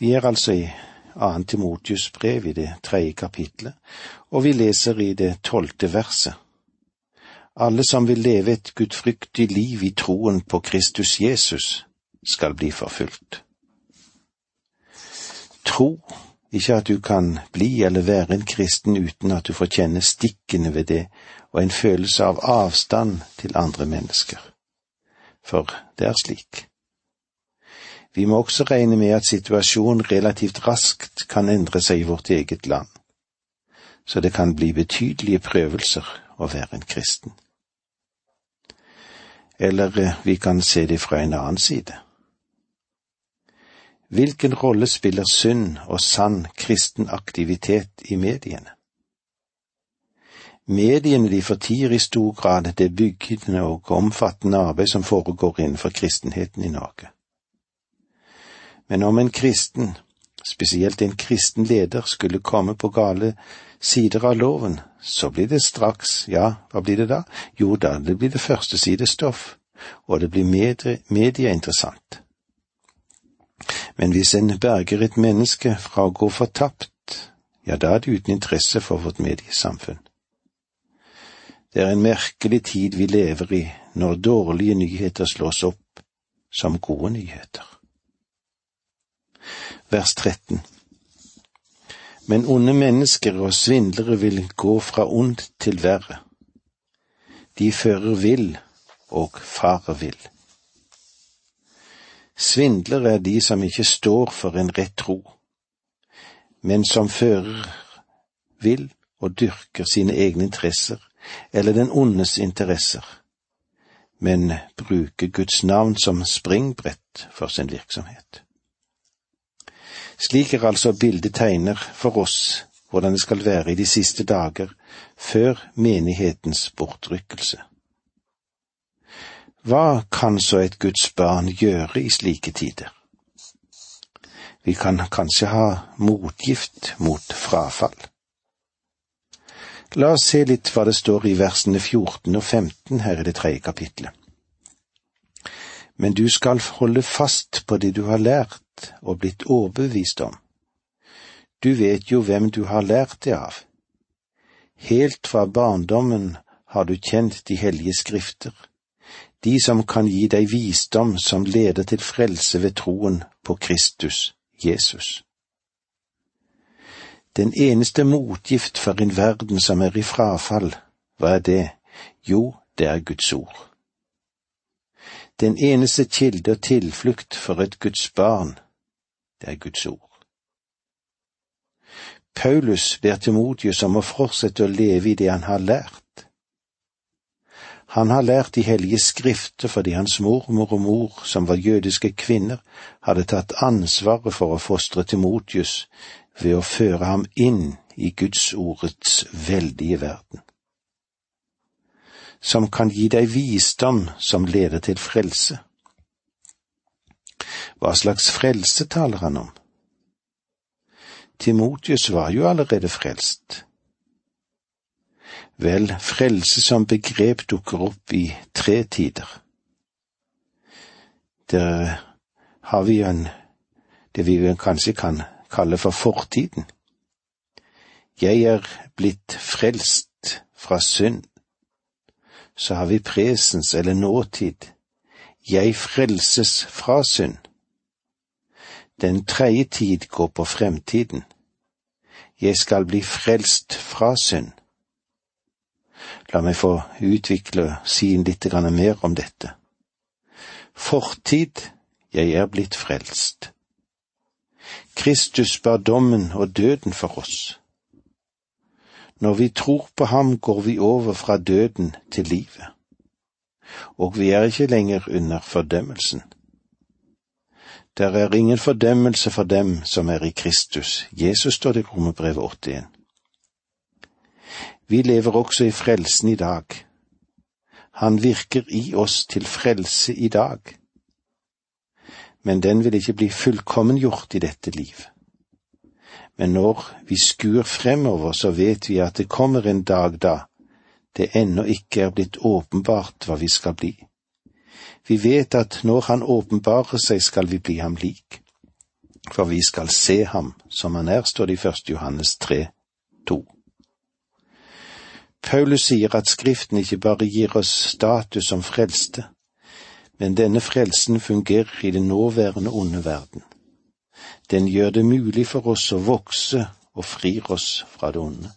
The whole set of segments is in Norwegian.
Vi er altså i Antimotius Timotius brev i det tredje kapitlet, og vi leser i det tolvte verset. Alle som vil leve et gudfryktig liv i troen på Kristus Jesus, skal bli forfulgt. Tro ikke at du kan bli eller være en kristen uten at du får kjenne stikkene ved det og en følelse av avstand til andre mennesker. For det er slik. Vi må også regne med at situasjonen relativt raskt kan endre seg i vårt eget land, så det kan bli betydelige prøvelser å være en kristen. Eller eh, vi kan se det fra en annen side. Hvilken rolle spiller sunn og sann kristen aktivitet i mediene? Mediene de fortier i stor grad det byggende og omfattende arbeid som foregår innenfor kristenheten i Norge. Men om en kristen, spesielt en kristen leder, skulle komme på gale sider av loven, så blir det straks, ja, hva blir det da? Jo da, det blir det første sidestoff, og det blir medieinteressant. Men hvis en berger et menneske fra å gå fortapt, ja, da er det uten interesse for vårt mediesamfunn. Det er en merkelig tid vi lever i når dårlige nyheter slås opp som gode nyheter. Vers 13 Men onde mennesker og svindlere vil gå fra ondt til verre. De fører vill og farer vill. Svindlere er de som ikke står for en rett tro, men som fører vil og dyrker sine egne interesser eller den ondes interesser, men bruker Guds navn som springbrett for sin virksomhet. Slik er altså bildet tegner for oss hvordan det skal være i de siste dager før menighetens bortrykkelse. Hva kan så et Guds barn gjøre i slike tider? Vi kan kanskje ha motgift mot frafall. La oss se litt hva det står i versene 14 og 15 her i det tredje kapitlet. Men du skal holde fast på det du har lært og blitt overbevist om. Du vet jo hvem du har lært det av. Helt fra barndommen har du kjent de hellige skrifter de som kan gi deg visdom som leder til frelse ved troen på Kristus Jesus. Den eneste motgift for en verden som er i frafall, hva er det? Jo, det er Guds ord. Den eneste kilde og tilflukt for et Guds barn, det er Guds ord. Paulus ber Timotius om å fortsette å leve i det han har lært. Han har lært de hellige skrifter fordi hans mormor og mor, som var jødiske kvinner, hadde tatt ansvaret for å fostre Timotius ved å føre ham inn i Guds ordets veldige verden. Som kan gi deg visdom som leder til frelse. Hva slags frelse taler han om? Timotius var jo allerede frelst Vel, frelse som begrep dukker opp i tre tider. Der har vi en, det vi kanskje kan kalle for fortiden. Jeg er blitt frelst fra synd. Så har vi presens eller nåtid. Jeg frelses fra synd. Den tredje tid går på fremtiden. Jeg skal bli frelst fra synd. La meg få utvikle og si litt mer om dette. Fortid, jeg er blitt frelst. Kristus bar dommen og døden for oss. Når vi tror på ham, går vi over fra døden til livet. Og vi er ikke lenger under fordømmelsen. Der er ingen fordømmelse for dem som er i Kristus. Jesus står det i Romerbrevet 81. Vi lever også i frelsen i dag. Han virker i oss til frelse i dag. Men den vil ikke bli fullkommengjort i dette liv. Men når vi skuer fremover, så vet vi at det kommer en dag da det ennå ikke er blitt åpenbart hva vi skal bli. Vi vet at når Han åpenbarer seg, skal vi bli ham lik. for vi skal se ham som han er, står det i 1. Johannes 3, 2. Paulus sier at Skriften ikke bare gir oss status som frelste, men denne frelsen fungerer i den nåværende onde verden. Den gjør det mulig for oss å vokse og frir oss fra det onde.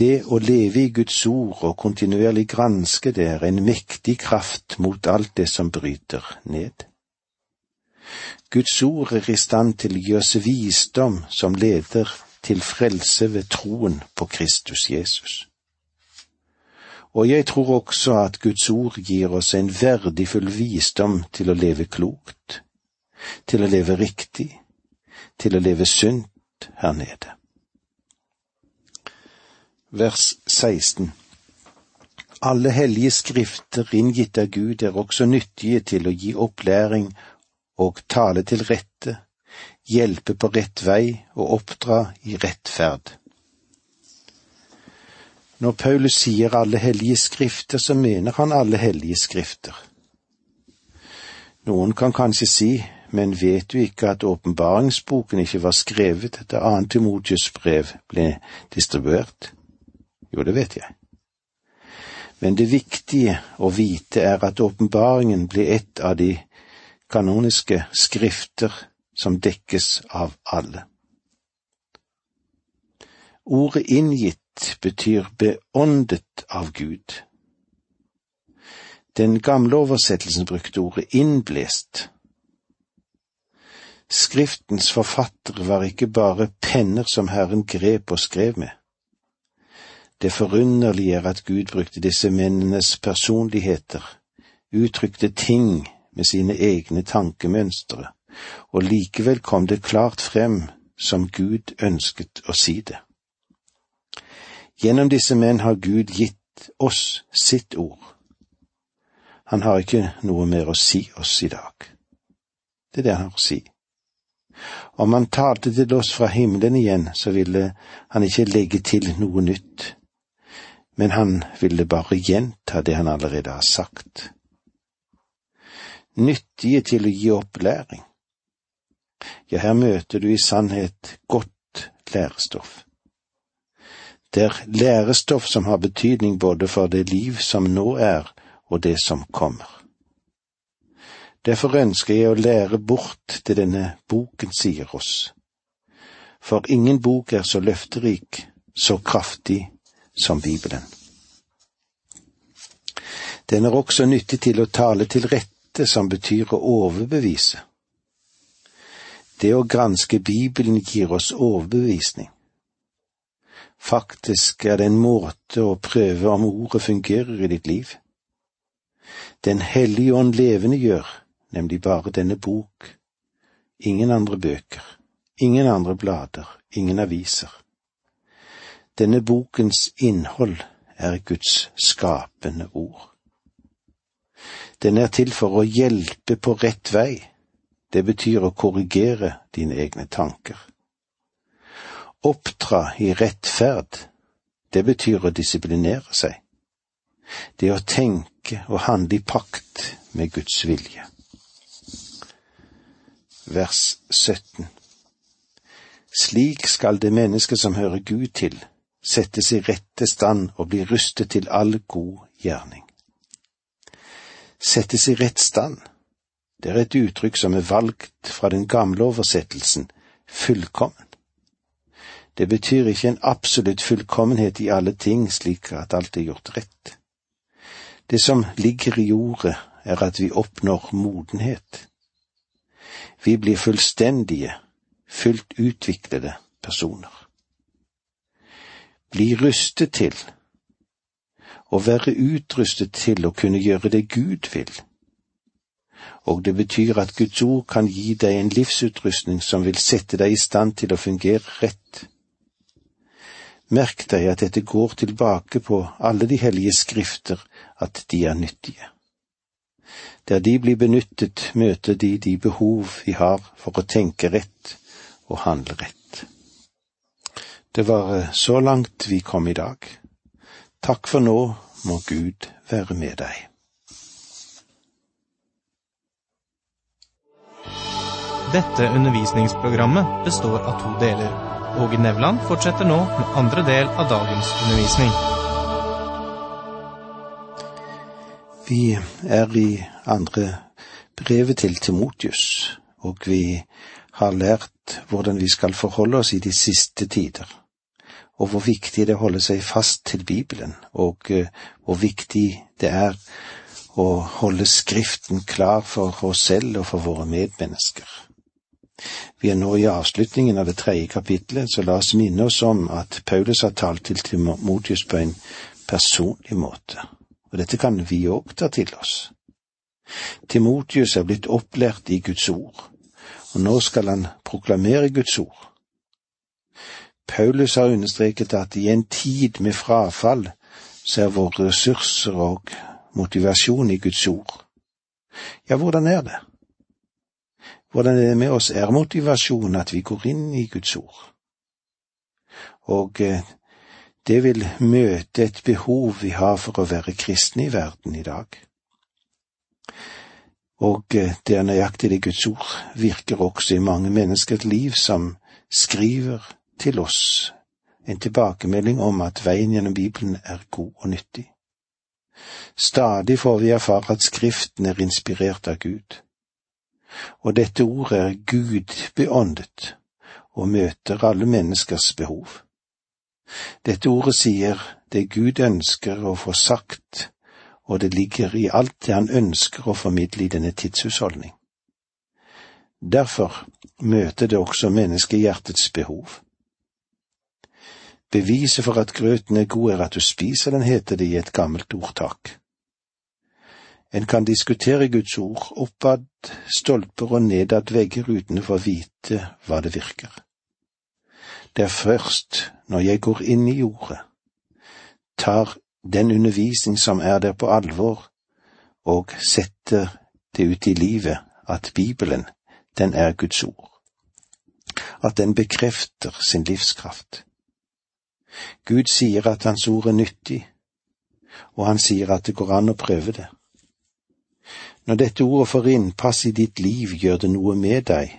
Det å leve i Guds ord og kontinuerlig granske det er en mektig kraft mot alt det som bryter ned. Guds ord er i stand til å gi oss visdom som leder til frelse ved troen på Kristus Jesus. Og jeg tror også at Guds ord gir oss en verdifull visdom til å leve klokt, til å leve riktig, til å leve sunt her nede. Vers 16 Alle hellige skrifter inngitt av Gud er også nyttige til å gi opplæring og tale til rette, hjelpe på rett vei og oppdra i rettferd. Når Paulus sier alle hellige skrifter, så mener han alle hellige skrifter. Noen kan kanskje si, men vet du ikke at åpenbaringsboken ikke var skrevet da annet Timotius brev ble distribuert? Jo, det vet jeg. Men det viktige å vite er at åpenbaringen blir et av de kanoniske skrifter som dekkes av alle. Ordet inngitt betyr beåndet av Gud. Den gamle oversettelsen brukte ordet innblest. Skriftens forfattere var ikke bare penner som Herren grep og skrev med. Det forunderlige er at Gud brukte disse mennenes personligheter, uttrykte ting med sine egne tankemønstre, og likevel kom det klart frem som Gud ønsket å si det. Gjennom disse menn har Gud gitt oss sitt ord. Han har ikke noe mer å si oss i dag. Det er det han har å si. Om han talte til oss fra himmelen igjen, så ville han ikke legge til noe nytt, men han ville bare gjenta det han allerede har sagt nyttige til å gi opplæring. Ja, her møter du i sannhet godt lærestoff. Det er lærestoff som har betydning både for det liv som nå er, og det som kommer. Derfor ønsker jeg å lære bort det denne boken sier oss. For ingen bok er så løfterik, så kraftig som Bibelen. Den er også nyttig til å tale til rette som betyr å overbevise. Det å granske Bibelen gir oss overbevisning. Faktisk er det en måte å prøve om ordet fungerer i ditt liv. Den hellige ånd levende gjør nemlig bare denne bok, ingen andre bøker, ingen andre blader, ingen aviser. Denne bokens innhold er Guds skapende ord. Den er til for å hjelpe på rett vei. Det betyr å korrigere dine egne tanker. Oppdra i rettferd, det betyr å disiplinere seg. Det å tenke og handle i pakt med Guds vilje. Vers 17 Slik skal det mennesket som hører Gud til, settes i rette stand og blir rustet til all god gjerning settes i rett stand. Det er et uttrykk som er valgt fra den gamle oversettelsen, fullkommen. Det betyr ikke en absolutt fullkommenhet i alle ting slik at alt er gjort rett. Det som ligger i ordet, er at vi oppnår modenhet. Vi blir fullstendige, fullt utviklede personer. Bli rustet til å være utrustet til å kunne gjøre det Gud vil. Og det betyr at Guds ord kan gi deg en livsutrustning som vil sette deg i stand til å fungere rett. Merk deg at dette går tilbake på alle de hellige skrifter, at de er nyttige. Der de blir benyttet, møter de de behov vi har for å tenke rett og handle rett. Det var så langt vi kom i dag. Takk for nå må Gud være med deg. Dette undervisningsprogrammet består av to deler. Åge Nevland fortsetter nå med andre del av dagens undervisning. Vi er i andre brevet til Timotius, og vi har lært hvordan vi skal forholde oss i de siste tider, og hvor viktig det er å holde seg fast til Bibelen, og uh, hvor viktig det er å holde Skriften klar for oss selv og for våre medmennesker. Vi er nå i avslutningen av det tredje kapitlet, så la oss minne oss om at Paulus har talt til Timotius på en personlig måte, og dette kan vi òg ta til oss. Timotius er blitt opplært i Guds ord, og nå skal han proklamere Guds ord. Paulus har understreket at i en tid med frafall, så er våre ressurser og motivasjon i Guds ord. Ja, hvordan er det? Hvordan er det med oss? Er motivasjonen at vi går inn i Guds ord? Og eh, det vil møte et behov vi har for å være kristne i verden i dag. Og eh, det er nøyaktig det Guds ord virker også i mange menneskers liv som skriver til oss en tilbakemelding om at veien gjennom Bibelen er god og nyttig. Stadig får vi erfare at Skriften er inspirert av Gud, og dette ordet er Gud beåndet og møter alle menneskers behov. Dette ordet sier det Gud ønsker å få sagt, og det ligger i alt det han ønsker å formidle i denne tidshusholdning. Derfor møter det også menneskehjertets behov. Beviset for at grøten er god, er at du spiser den, heter det i et gammelt ordtak. En kan diskutere Guds ord oppad stolper og nedad vegger uten å få vite hva det virker. Det er først når jeg går inn i ordet, tar den undervisning som er der på alvor, og setter det ut i livet, at Bibelen, den er Guds ord. At den bekrefter sin livskraft. Gud sier at Hans ord er nyttig, og han sier at det går an å prøve det. Når dette ordet får innpass i ditt liv, gjør det noe med deg,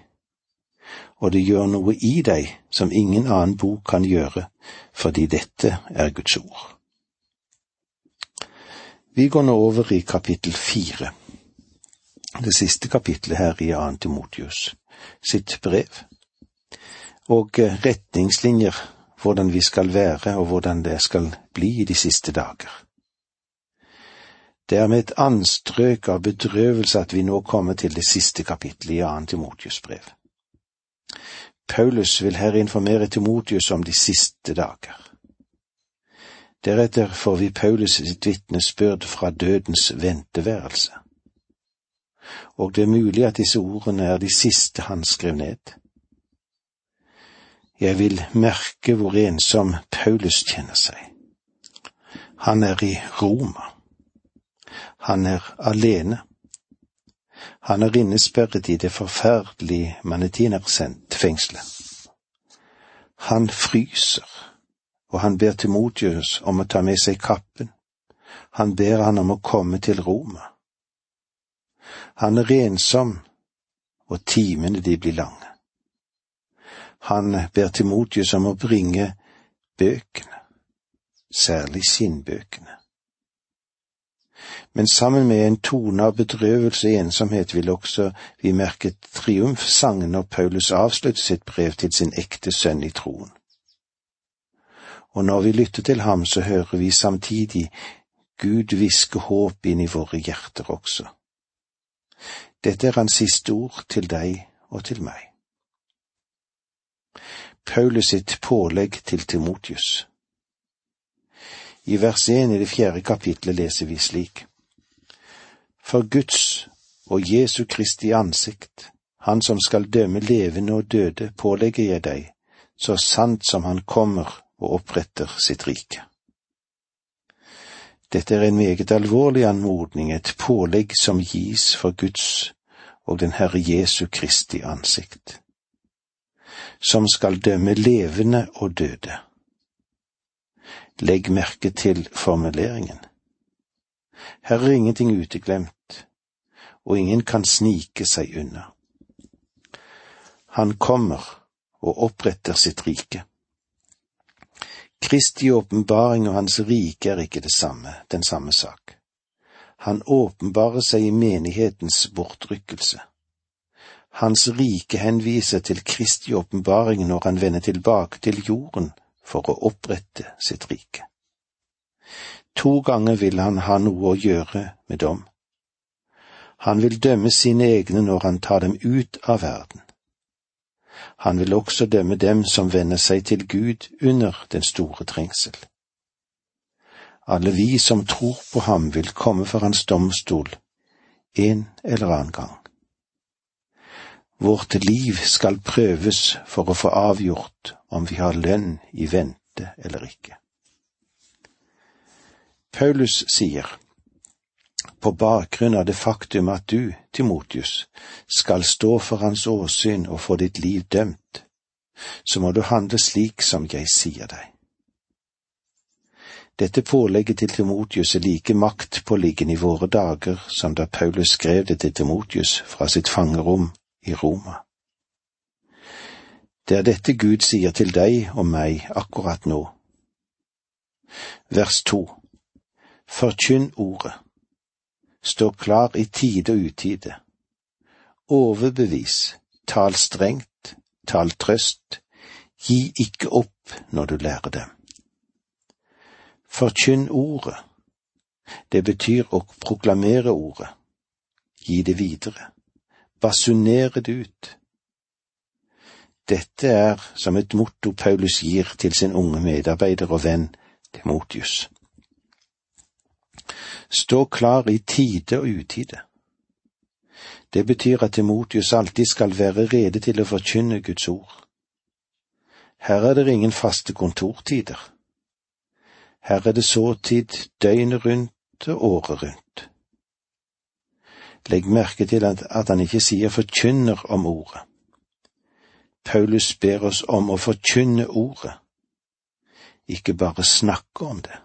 og det gjør noe i deg som ingen annen bok kan gjøre, fordi dette er Guds ord. Vi går nå over i kapittel fire, det siste kapitlet her i Antimotius, Timotius sitt brev, og retningslinjer hvordan vi skal være og hvordan det skal bli i de siste dager. Det er med et anstrøk av bedrøvelse at vi nå kommer til det siste kapittelet i Antimotius Timotius brev. Paulus vil her informere Timotius om de siste dager. Deretter får vi Paulus sitt vitnesbyrd fra dødens venteværelse. Og det er mulig at disse ordene er de siste han skrev ned. Jeg vil merke hvor ensom Paulus kjenner seg. Han er i Roma. Han er alene. Han er innesperret i det forferdelige manetinerfengselet. Han fryser, og han ber Timotius om å ta med seg kappen. Han ber han om å komme til Roma. Han er rensom, og timene de blir lange. Han ber Timotius om å bringe bøkene, særlig sinnbøkene. Men sammen med en tone av bedrøvelse og ensomhet vil også vi merke triumfsangen når Paulus avslutter sitt brev til sin ekte sønn i troen. Og når vi lytter til ham, så hører vi samtidig Gud hviske håp inn i våre hjerter også. Dette er hans siste ord til deg og til meg. Paulus sitt pålegg til Timotius. I vers 1 i det fjerde kapitlet leser vi slik. For Guds og Jesu Kristi ansikt, Han som skal dømme levende og døde, pålegger jeg deg, så sant som Han kommer og oppretter sitt rike. Dette er en meget alvorlig anmodning, et pålegg som gis for Guds og den Herre Jesu Kristi ansikt som skal dømme levende og døde. Legg merke til formuleringen. Her er ingenting uteglemt, og ingen kan snike seg unna. Han kommer og oppretter sitt rike. Kristi åpenbaring og hans rike er ikke det samme, den samme sak. Han åpenbarer seg i menighetens bortrykkelse. Hans rike henviser til Kristi åpenbaring når han vender tilbake til jorden for å opprette sitt rike. To ganger vil han ha noe å gjøre med dem. Han vil dømme sine egne når han tar dem ut av verden. Han vil også dømme dem som vender seg til Gud under den store trengsel. Alle vi som tror på ham, vil komme for hans domstol en eller annen gang. Vårt liv skal prøves for å få avgjort om vi har lønn i vente eller ikke. Paulus sier, på bakgrunn av det faktum at du, Timotius, skal stå for hans åsyn og få ditt liv dømt, så må du handle slik som jeg sier deg. Dette pålegget til Timotius er like maktpåliggende i våre dager som da Paulus skrev det til Timotius fra sitt fangerom i Roma. Det er dette Gud sier til deg og meg akkurat nå. Vers to Forkynn ordet. Stå klar i tide og utide. Overbevis, tal strengt, tal trøst, gi ikke opp når du lærer dem. Forkynn ordet. Det betyr å proklamere ordet, gi det videre, basunere det ut. Dette er som et motto Paulus gir til sin unge medarbeider og venn Timotius. Stå klar i tide og utide. Det betyr at Timotius alltid skal være rede til å forkynne Guds ord. Her er det ingen faste kontortider. Her er det såtid døgnet rundt og året rundt. Legg merke til at, han ikke sier forkynner om ordet. Paulus ber oss om å forkynne ordet, ikke bare snakke om det.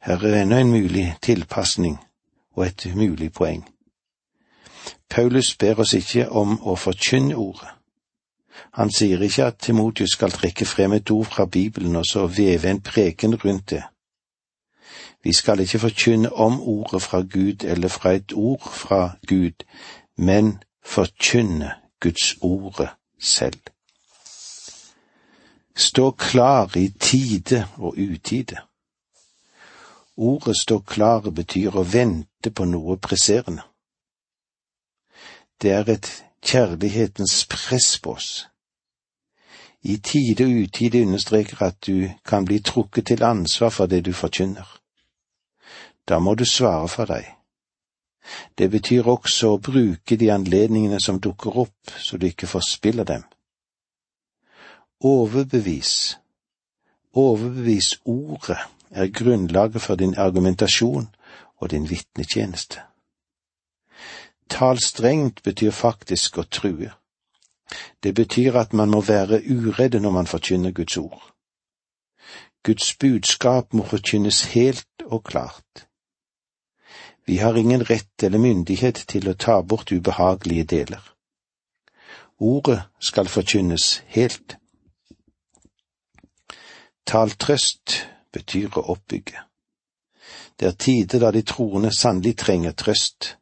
Her er ennå en mulig tilpasning og et mulig poeng. Paulus ber oss ikke om å forkynne ordet. Han sier ikke at Timotius skal trekke frem et ord fra Bibelen og så veve en preken rundt det. Vi skal ikke forkynne om ordet fra Gud eller fra et ord fra Gud, men forkynne Guds ordet selv. Stå klar i tide og utide. Ordet står klare betyr å vente på noe presserende. Det er et kjærlighetens press på oss. I tide og utide understreker at du kan bli trukket til ansvar for det du forkynner. Da må du svare for deg. Det betyr også å bruke de anledningene som dukker opp, så du ikke forspiller dem. Overbevis, overbevis ordet er grunnlaget for din argumentasjon og din vitnetjeneste. Tal strengt betyr faktisk å true. Det betyr at man må være uredde når man forkynner Guds ord. Guds budskap må forkynnes helt og klart. Vi har ingen rett eller myndighet til å ta bort ubehagelige deler. Ordet skal forkynnes helt. Tal trøst betyr å oppbygge. Det er tider da de troende sannelig trenger trøst.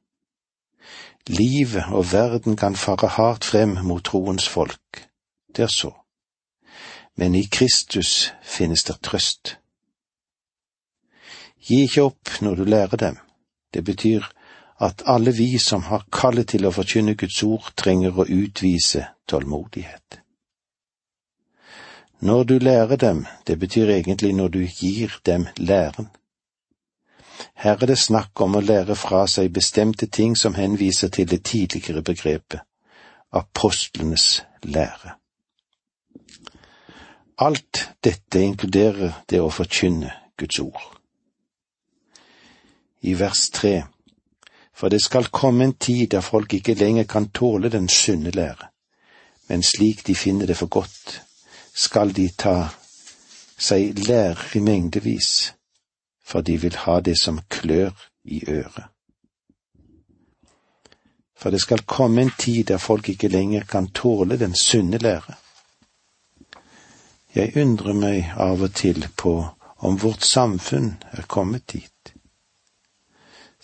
Livet og verden kan fare hardt frem mot troens folk, det er så, men i Kristus finnes det trøst. Gi ikke opp når du lærer dem, det betyr at alle vi som har kallet til å forkynne Guds ord, trenger å utvise tålmodighet. Når du lærer dem, det betyr egentlig når du gir dem læren. Her er det snakk om å lære fra seg bestemte ting som henviser til det tidligere begrepet, apostlenes lære. Alt dette inkluderer det å forkynne Guds ord. I vers tre, for det skal komme en tid der folk ikke lenger kan tåle den sunne lære, men slik de finner det for godt, skal de ta seg lærer i mengdevis, for de vil ha det som klør i øret. For det skal komme en tid der folk ikke lenger kan tåle den sunne lære. Jeg undrer meg av og til på om vårt samfunn er kommet dit.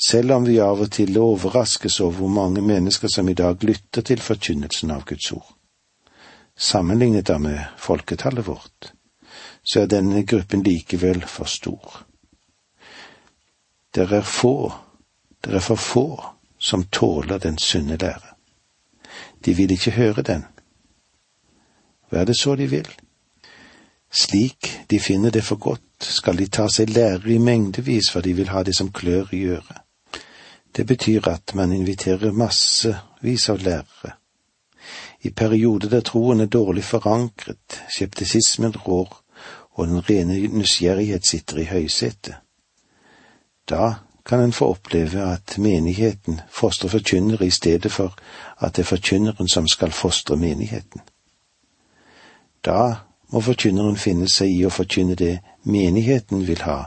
Selv om vi av og til overraskes over hvor mange mennesker som i dag lytter til forkynnelsen av Guds ord. Sammenlignet da med folketallet vårt, så er denne gruppen likevel for stor. Det er få, det er for få som tåler den sunne lære. De vil ikke høre den. Hva er det så de vil? Slik de finner det for godt, skal de ta seg lærer i mengdevis, for de vil ha det som klør i øret. Det betyr at man inviterer massevis av lærere. I perioder der troen er dårlig forankret, skeptisismen rår og den rene nysgjerrighet sitter i høysetet. Da kan en få oppleve at menigheten fostrer forkynnere i stedet for at det er forkynneren som skal fostre menigheten. Da må forkynneren finne seg i å forkynne det menigheten vil ha,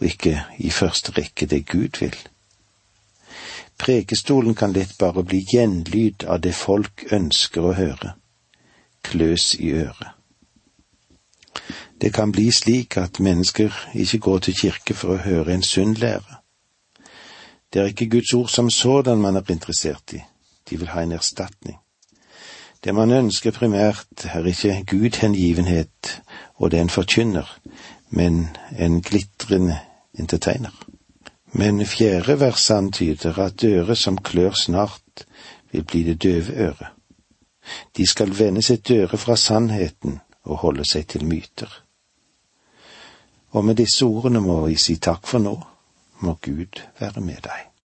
og ikke i første rekke det Gud vil. Prekestolen kan lett bare bli gjenlyd av det folk ønsker å høre. Kløs i øret. Det kan bli slik at mennesker ikke går til kirke for å høre en sunn lære. Det er ikke Guds ord som sådan man er interessert i, de vil ha en erstatning. Det man ønsker primært, er ikke gudhengivenhet og det en forkynner, men en glitrende entertainer. Men fjerde vers antyder at øret som klør snart, vil bli det døve øret. De skal vende sitt øre fra sannheten og holde seg til myter. Og med disse ordene må vi si takk for nå, må Gud være med deg.